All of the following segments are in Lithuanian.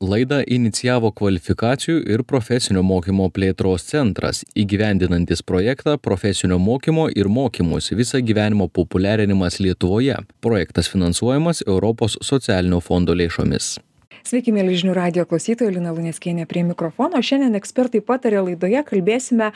laidą inicijavo kvalifikacijų ir profesinio mokymo plėtros centras. Įgyvendinantis projektą profesinio mokymo ir mokymosi visą gyvenimo populiarinimas lietuvoje. Projektas finansuojamas europos socialinio fondo lėšomis Sveiki, mėly žinių radio klausytojai, Lina Luneskienė prie mikrofono. Šiandien ekspertai patarė laidoje, kalbėsime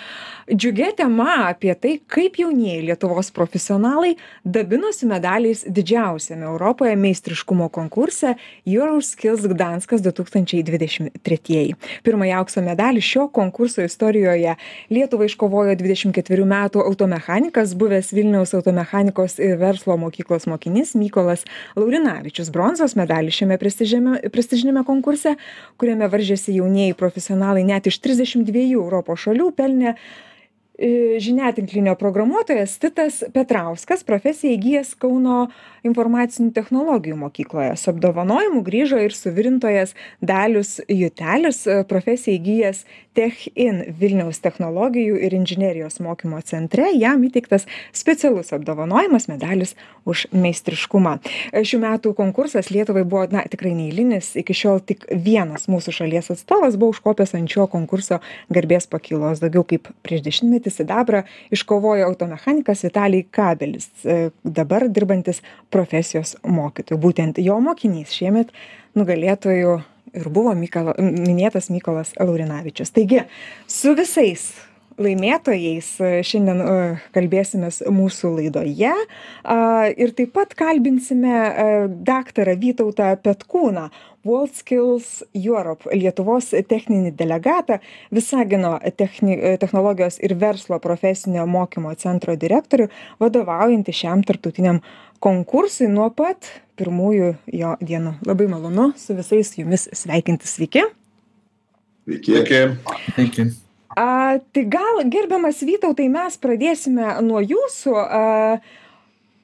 džiugia tema apie tai, kaip jaunieji Lietuvos profesionalai dabinosi medaliais didžiausiame Europoje meistriškumo konkurse Euroskills Gdanskas 2023. Pirmąjį aukso medalį šio konkurso istorijoje Lietuvai iškovojo 24 metų automechanikas, buvęs Vilniaus automechanikos ir verslo mokyklos mokinys Mykolas Laurinavičius. Bronzos medalį šiame prestižiame prestižiniame konkurse kuriame varžėsi jaunieji profesionalai net iš trisdešim dviejų europos šalių pelnė e, žiniatinklinio programuotojas titas petrauskas. Profesiją įgijęs kauno informacinių technologijų mokykloje. Su apdovanojimu grįžo ir suvirintojas dalius jutelis profesiją įgijęs tech in vilniaus technologijų ir inžinerijos mokymo centre. Jam įteiktas specialus apdovanojimas medalis už meistriškumą. Šių metų konkursas lietuvai buvo na tikrai neeilinis. Iki šiol tik vienas mūsų šalies atstovas buvo užkopęs ant šio konkurso garbės pakylos. Daugiau kaip prieš dešimtmetį sidabrą iškovojo automechanikas vitalij kabelis dabar dirbantis profesijos mokytoju būtent jo mokinys šiemet nugalėtoju ir buvo mykolo minėtas mykolas laurinavičius. Taigi su visais laimėtojais šiandien kalbėsimės mūsų laidoje a ir taip pat kalbinsime daktarą vytautą petkūną WorldSkills Europe Lietuvos techninį delegatą, Visagino techni, technologijos ir verslo profesinio mokymo centro direktorių, vadovaujantį šiam tartutiniam konkursui nuo pat pirmųjų jo dienų. Labai malonu su visais jumis sveikinti. Sveiki. Sveiki. Sveiki. A, tai gal, gerbiamas Vytautai, mes pradėsime nuo jūsų. A,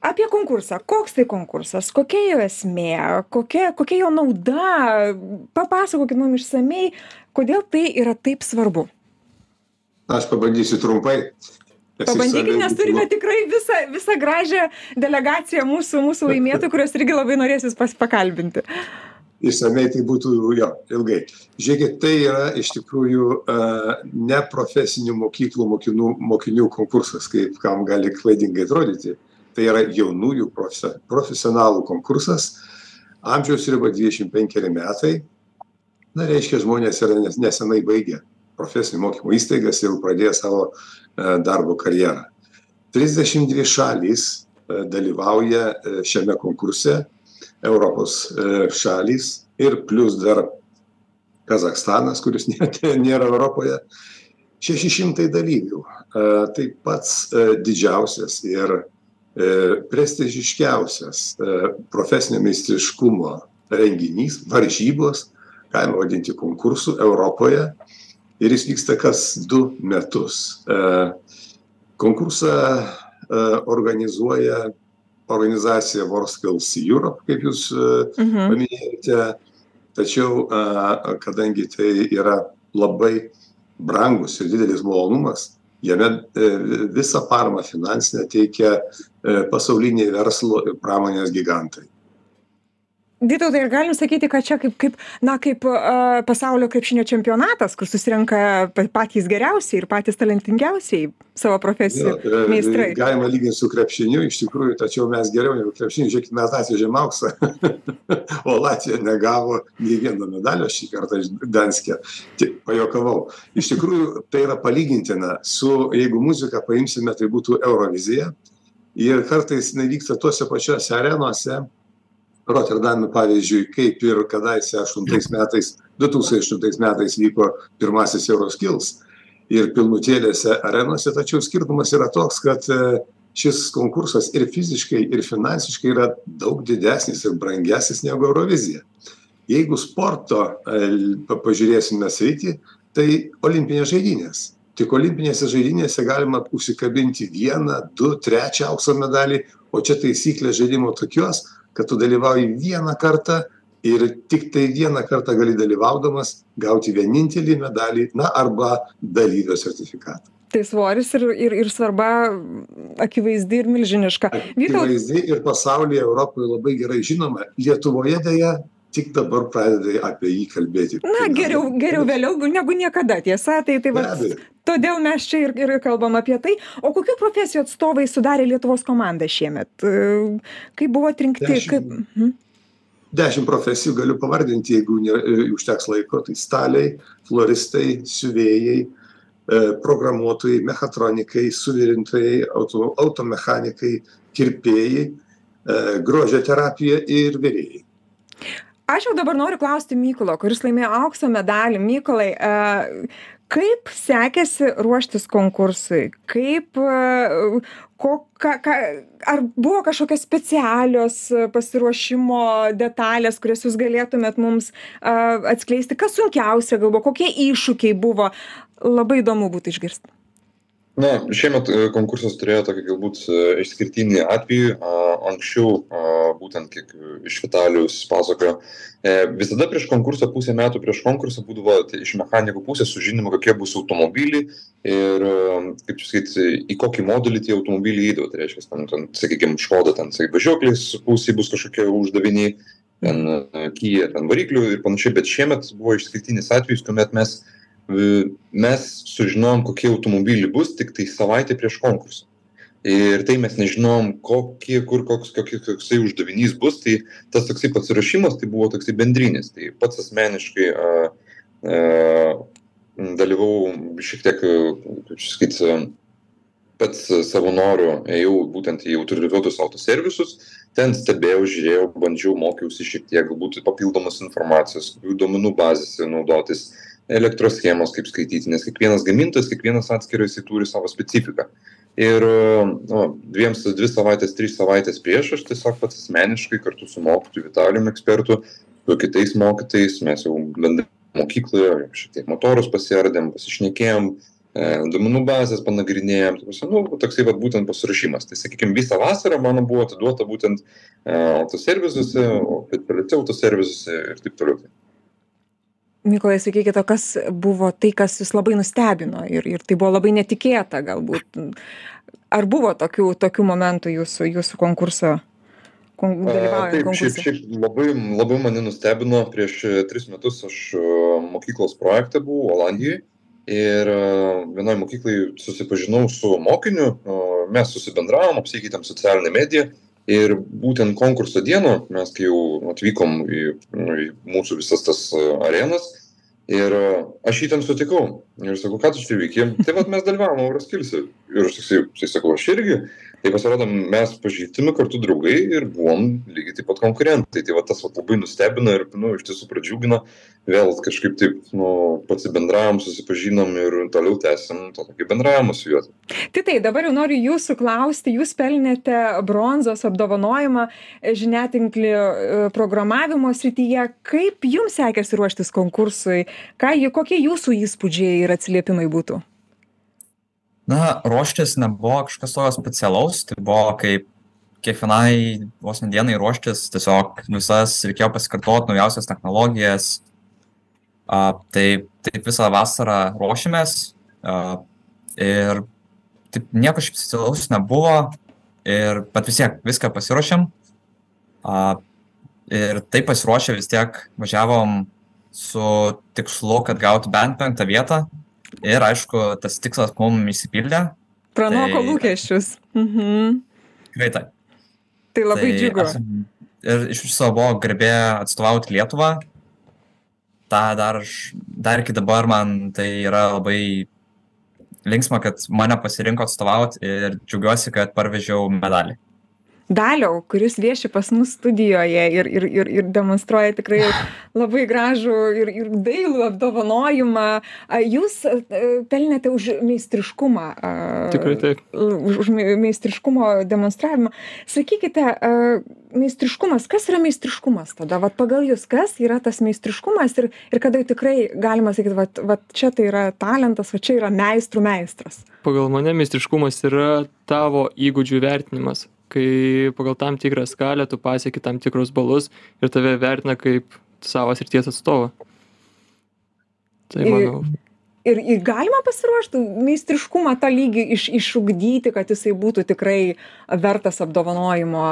apie konkursą. Koks tai konkursas? Kokia jo esmė? Kokia kokia jo nauda? Papasakokit mum išsamiai kodėl tai yra taip svarbu. Aš pabandysiu trumpai pabandykit nes turime tikrai visą visą gražią delegaciją mūsų mūsų laimėtojų kuriuos irgi labai norėsis pas pakalbinti išsamiai tai būtų jo ilgai. Žiūrėkit tai yra iš tikrųjų ne profesinių mokyklų mokinų mokinių konkursas kaip kam gali klaidingai atrodyti. Tai yra jaunųjų profse profesionalų konkursas. Amžiaus riba dvidešim penkeri metai. Na reiškia žmonės yra nes nesenai baigę profesinio mokymo įstaigas ir pradėję savo e, darbo karjerą. Trisdešim dvi šalys e, dalyvauja e, šiame konkurse europos šalys ir plius dar kazachstanas kuris nėra europoje šeši šimtai dalyvių tai pats didžiausias ir E, prestižiškiausias e, profesinio meistriškumo renginys, varžybos, galima vadinti konkursų Europoje ir jis vyksta kas du metus. E, konkursą organizuoja organizacija WorldSkills Europe, kaip jūs mhm. paminėjote, tačiau kadangi tai yra labai brangus ir didelis malonumas, jame e, visą paramą finansinę teikia e, pasauliniai verslo ir pramonės gigantai vytautai ar galim sakyti kad čia kaip kaip na kaip a pasaulio krepšinio čempionatas kur susirenka patys geriausi ir patys talentingiausieji savo profesijų e, meistrai? galima lygint su krepšiniu iš tikrųjų tačiau mes geriau negu krepšinis žiūrėkit mes atvežėm auksą o latvija negavo nei vieno medalio šį kartą iš gdanske tik pajuokavau. Iš tikrųjų tai yra palygintina su jeigu muziką paimsime tai būtų eurovizija. Ir kartais jinai vyksta tose pačiose arenose roterdame pavyzdžiui kaip ir kadaise aštuntais metais du tūkstančiai aštuntais metais vyko pirmasis euroskils ir pilnutėlėse arenose tačiau skirtumas yra toks kad e, šis konkursas ir fiziškai ir finansiškai yra daug didesnis ir brangesnis negu eurovizija. Jeigu sporto e, pažiūrėsime sritį tai olimpinės žaidynės. Tik olimpinėse žaidynėse galima užsikabinti vieną du trečią aukso medalį o čia taisyklės žaidimo tokios kad tu dalyvauji vieną kartą ir tiktai vieną kartą gali dalyvaudamas gauti vienintelį medalį na arba dalyvio sertifikatą. Tai svoris ir ir ir svarba akivaizdi ir milžiniška. Akivaizdi ir pasaulyje europoje labai gerai žinoma. Lietuvoje deja tik dabar pradeda apie jį kalbėti. Na, geriau, geriau vėliau negu niekada, tiesa, tai, tai va, todėl mes čia ir, ir kalbam apie tai. O kokių profesijų atstovai sudarė Lietuvos komandą šiemet? Kaip buvo atrinkti? Dešimt. Kaip... Mhm. Dešimt profesijų galiu pavardinti, jeigu ne, užteks laiko. Tai staliai, floristai, siuvėjai, e, programuotojai, mechatronikai, suvirintojai, auto, automechanikai, kirpėjai, e, grožio terapija ir vyrėjai. Aš jau dabar noriu klausti Mykolo, kuris laimėjo aukso medalį. Mykolai, kaip sekėsi ruoštis konkursui? Kaip, ko, ką, ką, ar buvo kažkokios specialios pasiruošimo detalės, kurias jūs galėtumėt mums atskleisti? Kas sunkiausia galbūt, kokie iššūkiai buvo? Labai įdomu būtų išgirsti. Na, šiemet konkursas turėjo tokį galbūt išskirtinį atvejį. Anksčiau, būtent kiek iš Vitalijos pasakojo, e, visada prieš konkursą, pusę metų prieš konkursą būdavo tai iš mechanikų pusės sužinoma, kokie bus automobiliai ir, kaip čia sakyti, į kokį modelį tie automobiliai įdavo. Tai reiškia, ten, ten sakykime, škoda, ten, sakai, važiuoklis pusė bus kažkokie uždaviniai, ten kyja, ten variklių ir panašiai, bet šiemet buvo išskirtinis atvejis, kuomet mes mes sužinojom, kokie automobiliai bus tik tai savaitę prieš konkursą. Ir tai mes nežinom, kokie, kur, koks, koks, koksai uždavinys bus, tai tas toksai pasiruošimas tai buvo toksai bendrinis. Tai pats asmeniškai a, a, dalyvau šiek tiek, kaip čia sakyti, pats savo noru ėjau būtent į autorizuotus autoservisus, ten stebėjau, žiūrėjau, bandžiau, mokiausi šiek tiek, galbūt papildomas informacijos, duomenų bazėse naudotis, elektros schemos kaip skaityti, nes kiekvienas gamintojas, kiekvienas atskirai jisai turi savo specifiką. Ir nu, dviems, dvi savaitės, trys savaitės prieš aš tiesiog pats asmeniškai kartu su mokytoju Vitalijum ekspertu, su kitais mokytais, mes jau bendrai mokykloje šiek tiek motorus pasiardėm, pasišnekėjom, duomenų bazės panagrinėjom, nu, toksai vat, būtent pasirašymas. Tai sakykime, visą vasarą mano buvo atiduota būtent autoservisuose, oficialiuose autoservisuose ir taip toliau mykolai sakykit o kas buvo tai kas jus labai nustebino ir ir tai buvo labai netikėta galbūt ar buvo tokių tokių momentų jūsų jūsų konkurso kon konkurse šiaip šiaip labai labai mane nustebino prieš tris metus aš mokyklos projekte buvau olandijoj ir vienoj mokykloj susipažinau su mokiniu mes susibendravom apsikeitėm socialine medija ir būtent konkurso dieną mes kai jau atvykom į, nu, į mūsų visas tas e, arenas ir e, aš jį ten sutikau. Ir sakau, ką tu čia veiki, tai vad mes dalyvavom Euroskilse. Ir aš tai sakau, aš irgi tai pasirodo mes pažįstami kartu draugai ir buvom lygiai taip pat konkurentai. Tai va tas vat labai nustebino ir nu iš tiesų pradžiugino. Vėl kažkaip taip nu pasibendravom susipažinom ir toliau tęsiam tą tokį bendravimą su juo. Titai dabar jau noriu jūsų klausti. Jūs pelnėte bronzos apdovanojimą žiniatinklių e, programavimo srityje. Kaip jums sekėsi ruoštis konkursui? Ką kokie jūsų įspūdžiai ir atsiliepimai būtų na ruoštis nebuvo kažkas tokio specialaus tai buvo kaip kiekvienai vos ne dienai ruoštis tiesiog visas reikėjo pasikartot naujausias technologijas. A, tai taip visą vasarą ruošėmės a, ir taip nieko šiaip specialaus nebuvo ir bet vis tiek viską pasiruošėm. A, ir taip pasiruošę vis tiek važiavom su tikslu kad gauti bent penktą vietą ir aišku tas tikslas mum išsipildė. Pranoko lūkesčius mhm. Tikrai taip. Tai labai tai džiugu. esam ir iš viso buvo garbė atstovauti lietuvą. Tą dar dar iki dabar man tai yra labai linksma kad mane pasirinko atstovaut ir džiaugiuosi kad parvežiau medalį daliau kuris vieši pas mus studijoje ir ir ir ir demonstruoja tikrai labai gražų ir ir dailų apdovanojimą. A jūs pelnėte už meistriškumą a Tikrai taip. už už meistriškumo demonstravimą. Sakykite a meistriškumas kas yra meistriškumas tada? Vat pagal jus kas yra tas meistriškumas ir ir kada jau tikrai galima sakyt vat vat čia tai yra talentas va čia yra meistrų meistras? Pagal mane meistriškumas yra tavo įgūdžių vertinimas, kai pagal tam tikrą skalę tu pasieki tam tikrus balus ir tave vertina kaip savo srities atstovą. Tai Ir- manau, ir ir galima pasiruošt meistriškumą tą lygį iš išugdyti kad jisai būtų tikrai vertas apdovanojimo.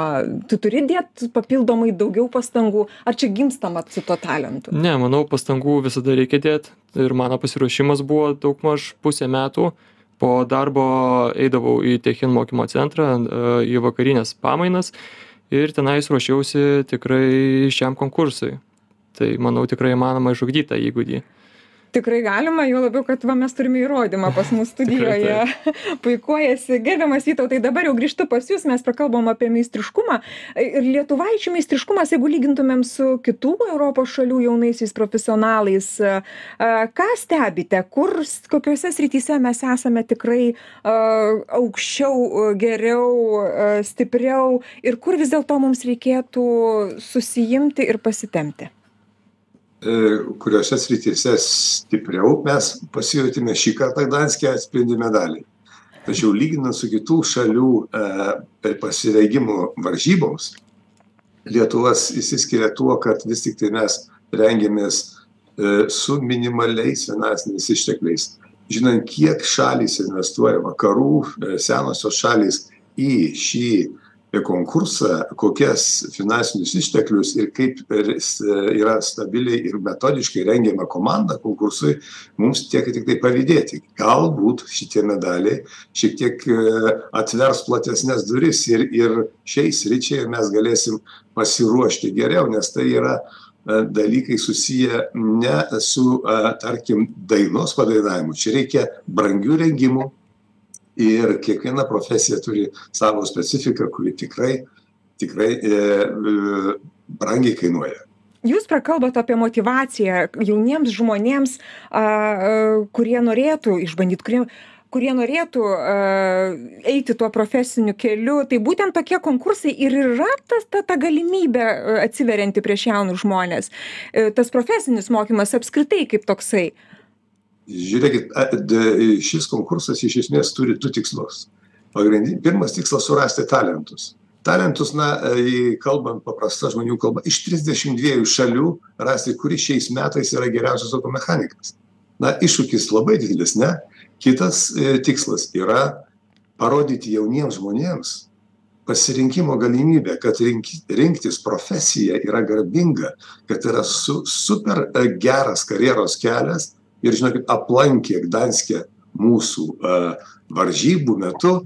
Tu turi dėt papildomai daugiau pastangų? Ar čia gimstama su tuo talentu? Ne manau pastangų visada reikia dėt. Ir mano pasiruošimas buvo daugmaž pusę metų po darbo eidavau į techin mokymo centrą e, į vakarines pamainas ir tenais ruošiausi tikrai šiam konkursui. Tai manau tikrai įmanoma išugdyt tą įgūdį tikrai galima juo labiau kad va mes turime įrodymą pas mus studijoje. Puikuojasi. Gerbiamas vytautai dabar jau grįžtu pas jus mes prakalbom apie meistriškumą. Ir lietuvaičių meistriškumas jeigu lygintumėm su kitų europos šalių jaunaisiais profesionalais ką stebite? Kur kokiose srityse mes esame tikrai aukščiau geriau stipriau? Ir kur vis dėlto mums reikėtų susiimti ir pasitempti kuriuose srityse stipriau mes pasijautėme šį kartą Gdanskė atspindi medaliai. Tačiau lyginant su kitų šalių e, pasirengimo varžyboms, Lietuvas įsiskiria tuo, kad vis tik tai mes rengiamės e, su minimaliais finansiniais ištekliais. Žinant, kiek šalys investuoja, vakarų e, senosios šalys į šį konkursą kokias finansinius išteklius ir kaip yra stabiliai ir metodiškai rengiama komanda konkursui mums tiek tiktai pavydėti galbūt šitie medaliai šiek tiek e, atvers platesnes duris ir ir šiai sričiai mes galėsim pasiruošti geriau nes tai yra e, dalykai susiję ne su e, tarkim dainos padainavimu. Čia reikia brangių rengimų ir kiekviena profesija turi savo specifiką kuri tikrai tikrai e, e, brangiai kainuoja. Jūs prakalbot apie motyvaciją jauniems žmonėms a, a, kurie norėtų išbandyt kurie kurie norėtų uh, eiti tuo profesiniu keliu. Tai būtent tokie konkursai ir yra tas ta ta galimybė atsiverianti prieš jaunus žmones tas profesinis mokymas apskritai kaip toksai žiūrėkit šis konkursas iš esmės turi du tikslus. Pagrindi pirmas tikslas surasti talentus. Talentus na kalbant paprasta žmonių kalba iš trisdešim dviejų šalių rasti kuris šiais metais yra geriausias automechanikas. Na iššūkis labai didelis ne? Kitas e, tikslas yra parodyti jauniems žmonėms pasirinkimo galimybę kad rink rinktis profesiją yra garbinga kad yra su super e, geras karjeros kelias ir žinokit aplankė Gdanske mūsų varžybų metu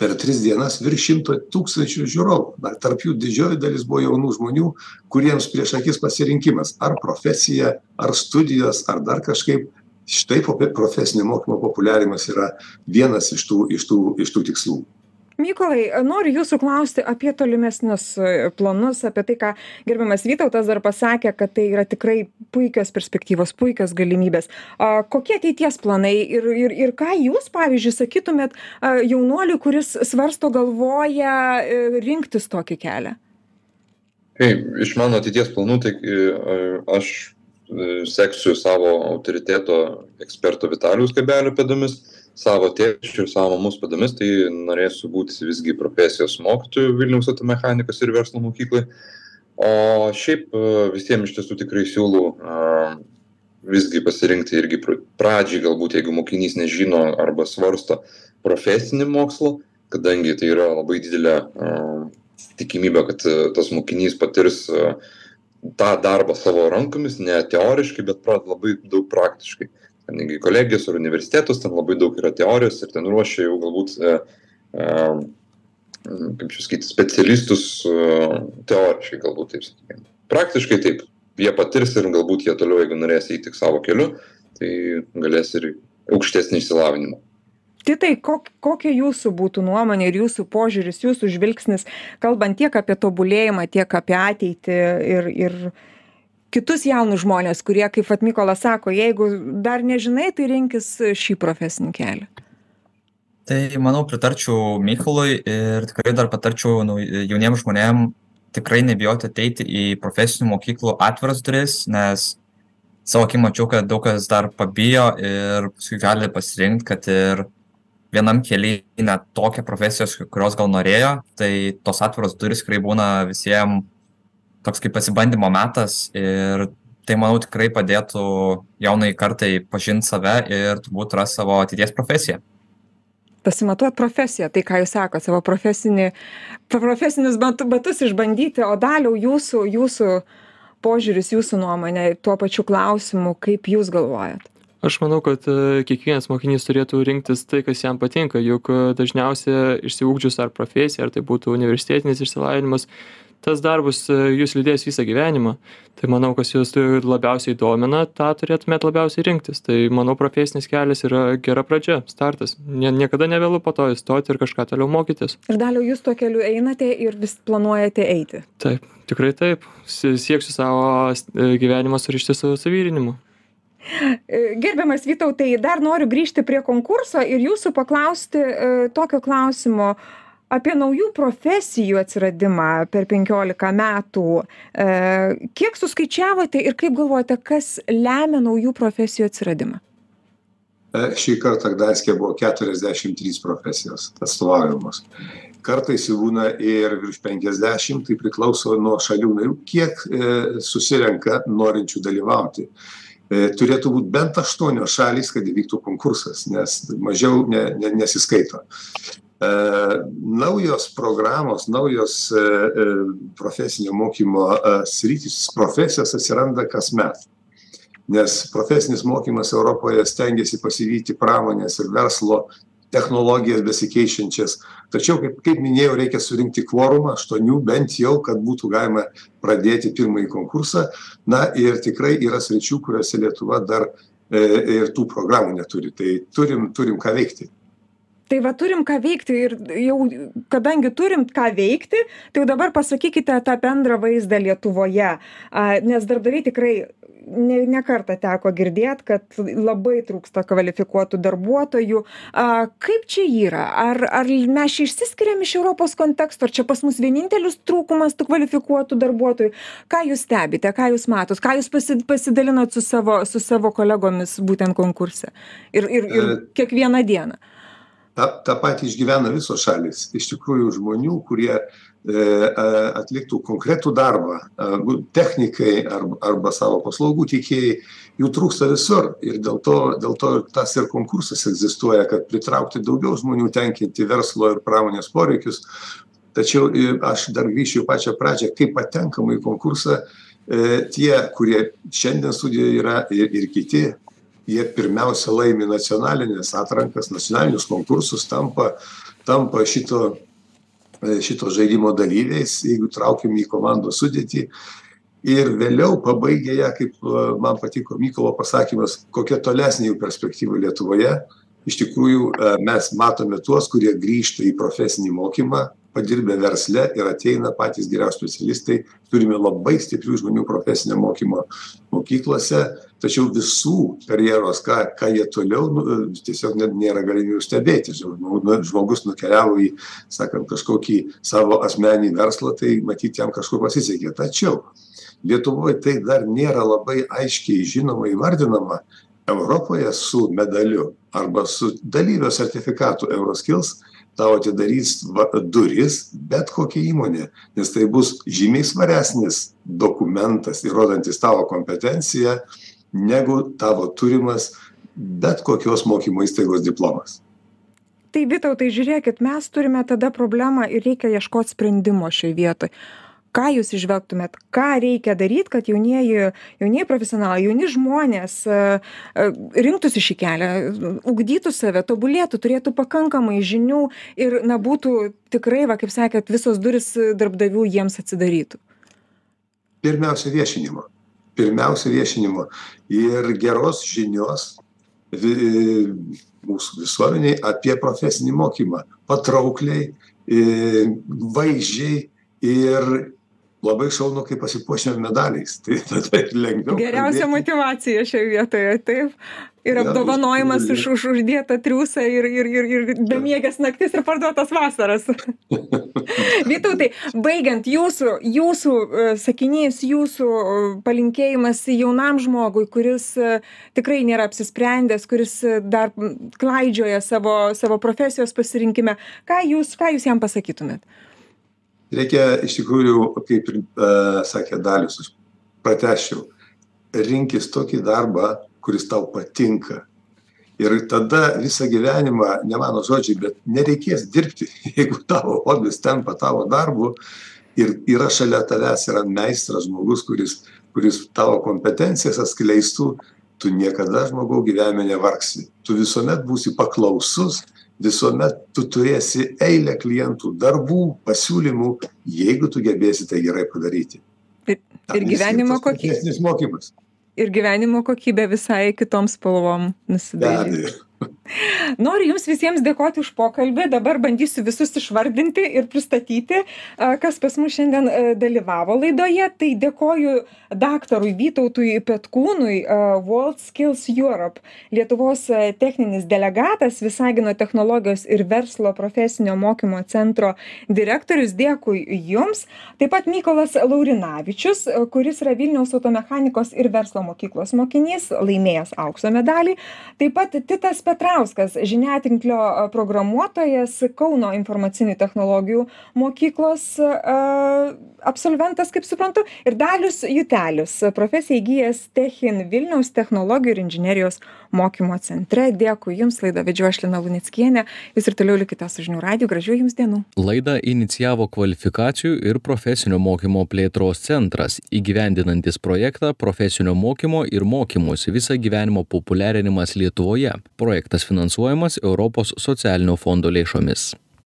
per tris dienas virš šimto tūkstančių žiūrovų. Na, tarp jų didžioji dalis buvo jaunų žmonių, kuriems prieš akis pasirinkimas ar profesija, ar studijos, ar dar kažkaip. Štai profesinio mokymo populiarimas yra vienas iš tų, iš tų, iš tų tikslų mykolai noriu jūsų klausti apie tolimesnius e, planus apie tai ką gerbiamas vytautas dar pasakė kad tai yra tikrai puikios perspektyvos puikios galimybės. A kokie ateities planai ir ir ir ką jūs pavyzdžiui sakytumėt a jaunuoliui kuris svarsto galvoja e, rinktis tokį kelią? Tai iš mano ateities planų tai aš seksiu savo autoriteto eksperto vitalijaus kabelio pėdomis savo tėčiu ir savo mamos pėdomis, tai norėsiu būti visgi profesijos mokytoju Vilniaus automechanikos ir verslo mokyklai. O šiaip e, visiems iš tiesų tikrai siūlau visgi pasirinkti irgi pradžiai, galbūt jeigu mokinys nežino arba svarsto profesinį mokslą, kadangi tai yra labai didelė tikimybė, kad e, tas mokinys patirs e, tą darbą savo rankomis, ne teoriškai, bet labai daug praktiškai ten į kolegijas ar universitetus, ten labai daug yra teorijos ir ten ruošia jau galbūt, e, e, kaip čia sakyti, specialistus e, teoriškai galbūt taip sakykime. Praktiškai taip, jie patirs ir galbūt jie toliau, jeigu norės tik savo keliu, tai galės ir aukštesnį išsilavinimą. Titai, kok, kokia jūsų būtų nuomonė ir jūsų požiūris, jūsų žvilgsnis, kalbant tiek apie tobulėjimą, tiek apie ateitį ir, ir, kitus jaunus žmones kurie kaip vat mykolas sako jeigu dar nežinai tai rinkis šį profesinį kelią. Tai manau pritarčiau mykolui ir tikrai dar patarčiau nu jauniem žmonėm tikrai nebijoti ateiti į profesinių mokyklų atviras duris nes savo akim mačiau kad daug kas dar pabijo ir paskui gali pasirinkt kad ir vienam kely ne tokią profesijos kurios gal norėjo tai tos atviros durys tikrai būna visiem toks kaip pasibandymo metas ir tai manau tikrai padėtų jaunai kartai pažint save ir turbūt rast savo ateities profesiją. Pasimatuot profesiją tai ką jūs sakot savo profesinį profesinius bat batus išbandyti o daliau jūsų jūsų požiūris jūsų nuomonė tuo pačiu klausimu kaip jūs galvojat? Aš manau kad e, kiekvienas mokinys turėtų rinktis tai kas jam patinka juk e, dažniausia išsiugdžius ar profesiją ar tai būtų universitetinis išsilavinimas tas darbas e, jus lydės visą gyvenimą tai manau kas jus labiausiai domina tą turėtumėt labiausiai rinktis. Tai manau profesinis kelias yra gera pradžia startas. Nie niekada nevėlu po to įstoti ir kažką toliau mokytis. Ir daliau jūs tuo keliu einate ir vis planuojate eiti. Taip tikrai taip. Sie sieksiu savo e, gyvenimą surišti su savyrinimu e, Gerbiamas Vytautai, dar noriu grįžti prie konkurso ir jūsų paklausti tokio klausimo apie naujų profesijų atsiradimą per penkiolika metų e, kiek suskaičiavote ir kaip galvojate kas lemia naujų profesijų atsiradimą e, Šį kartą Gdanskė buvo 43 profesijos atstovaujamos. Kartais jų būna ir virš 50, tai priklauso nuo šalių narių, kiek e, susirenka norinčių dalyvauti. E, turėtų būti bent aštuonios šalys, kad įvyktų konkursas, nes mažiau ne, ne, nesiskaito. E, naujos programos, naujos e, e, profesinio mokymo sritys, profesijos atsiranda kasmet. Nes profesinis mokymas Europoje stengiasi pasivyti pramonės ir verslo technologijas besikeičiančias. Tačiau, kaip, kaip minėjau, reikia surinkti kvorumą, aštuonių bent jau, kad būtų galima pradėti pirmąjį konkursą. Na ir tikrai yra sričių, kuriuose Lietuva dar e, ir tų programų neturi. Tai turim, turim ką veikti tai va turim ką veikti ir jau kadangi turim ką veikti tai jau dabar pasakykite tą bendrą vaizdą lietuvoje. A nes darbdaviai tikrai ne ne kartą teko girdėt kad labai trūksta kvalifikuotų darbuotojų. A kaip čia yra? Ar ar mes čia išsiskiriam iš europos konteksto? Ar čia pas mus vienintelis trūkumas tų kvalifikuotų darbuotojų? Ką jūs stebite? Ką jūs matot? Ką jūs pasi pasidalinot su savo su savo kolegomis būtent konkurse? Ir ir ir e, kiekvieną dieną tą, tą patį išgyvena visos šalis. Iš tikrųjų žmonių, kurie e, atliktų konkretų darbą, technikai arba, arba savo paslaugų teikėjai, jų trūksta visur. Ir dėl to, dėl to tas ir konkursas egzistuoja, kad pritraukti daugiau žmonių, tenkinti verslo ir pramonės poreikius. Tačiau aš dar grįšiu pačią pradžią, kaip patenkama į konkursą e, tie, kurie šiandien studijoje yra ir, ir kiti, jie pirmiausia laimi nacionalines atrankas, nacionalinius konkursus, tampa, tampa šito, e, šito žaidimo dalyviais, jeigu traukiam į komandos sudėtį. Ir vėliau pabaigė ją, kaip e, man patiko Mykolo pasakymas, kokia tolesnė jų perspektyva Lietuvoje. Iš tikrųjų, e, mes matome tuos, kurie grįžta į profesinį mokymą, padirbę versle ir ateina patys geriausi specialistai. Turime labai stiprių žmonių profesinio mokymo mokyklose tačiau visų karjeros ką ką jie toliau nu tiesiog net nėra galimybių stebėti. Žmogus nukeliavo į sakant kažkokį savo asmeninį verslą tai matyt jam kažkur pasisekė. Tačiau lietuvoj tai dar nėra labai aiškiai žinoma įvardinama europoje su medaliu arba su dalyvio sertifikatu euroskills tau atidarys va duris bet kokia įmonė nes tai bus žymiai svaresnis dokumentas įrodantis tavo kompetenciją negu tavo turimas bet kokios mokymo įstaigos diplomas. Tai Vytautai, žiūrėkit, mes turime tada problemą ir reikia ieškoti sprendimo šioje vietoje. Ką jūs išvelgtumėt, ką reikia daryti, kad jaunieji, jaunieji profesionalai, jauni žmonės uh, uh, rinktųsi šį kelią, ugdytų save, tobulėtų, turėtų pakankamai žinių ir, na, būtų tikrai, va, kaip sakėt, visos duris darbdavių jiems atsidarytų? Pirmiausia, viešinimo. Pirmiausia viešinimo. Ir geros žinios vi, mūsų visuomeniai apie profesinį mokymą. Patraukliai, vaizdžiai ir labai šaunu, kai pasipuošėme medaliais. Tai tada lengviau. Geriausia kalbėti. motivacija šioje vietoje, taip. Ir apdovanojimas už, už uždėtą triusą ir, ir, ir, ir bemiegės naktis ir parduotas vasaras. Vytautai, baigiant jūsų, jūsų e, sakinys, jūsų e, palinkėjimas jaunam žmogui, kuris e, tikrai nėra apsisprendęs, kuris dar klaidžioja savo, savo profesijos pasirinkime, ką jūs, ką jūs jam pasakytumėt? Reikia iš tikrųjų, kaip ir uh, sakė Dalius, prateščiau, rinkis tokį darbą, kuris tau patinka. Ir tada visą gyvenimą, ne mano žodžiai, bet nereikės dirbti, jeigu tavo hobis tampa tavo darbu ir yra šalia tavęs yra meistras žmogus, kuris, kuris tavo kompetencijas atskleistų, tu niekada žmogau gyvenime nevargsi. Tu visuomet būsi paklausus, visuomet tu turėsi eilę klientų, darbų, pasiūlymų, jeigu tu gebėsi tai gerai padaryti. Ir, ir gyvenimo kokybė. Ir gyvenimo kokybė visai kitom spalvom abejo. Noriu Jums visiems dėkoti už pokalbį. Dabar bandysiu visus išvardinti ir pristatyti, kas pas mus šiandien a, dalyvavo laidoje. Tai dėkoju daktarui Vytautui Petkūnui, World Skills Europe, Lietuvos a, techninis delegatas, Visagino technologijos ir verslo profesinio mokymo centro direktorius. Dėkui Jums. Taip pat Mykolas Laurinavičius, a, kuris yra Vilniaus automechanikos ir verslo mokyklos mokinys, laimėjęs aukso medalį. Taip pat Titas Petrauskas, žiniatinklio programuotojas, Kauno informacinių technologijų mokyklos absolventas, kaip suprantu, ir Dalius Jutelis, profesiją įgyjęs Techin Vilniaus technologijų ir inžinerijos mokymo centre. Dėkui Jums, laidą vedžiu aš Lina Lunickienė. Jūs ir toliau likite su žinių radiju. Gražių Jums dienų. Laidą inicijavo kvalifikacijų ir profesinio mokymo plėtros centras, įgyvendinantis projektą profesinio mokymo ir mokymosi visą gyvenimo populiarinimas Lietuvoje. Projektas finansuojamas Europos socialinio fondo lėšomis.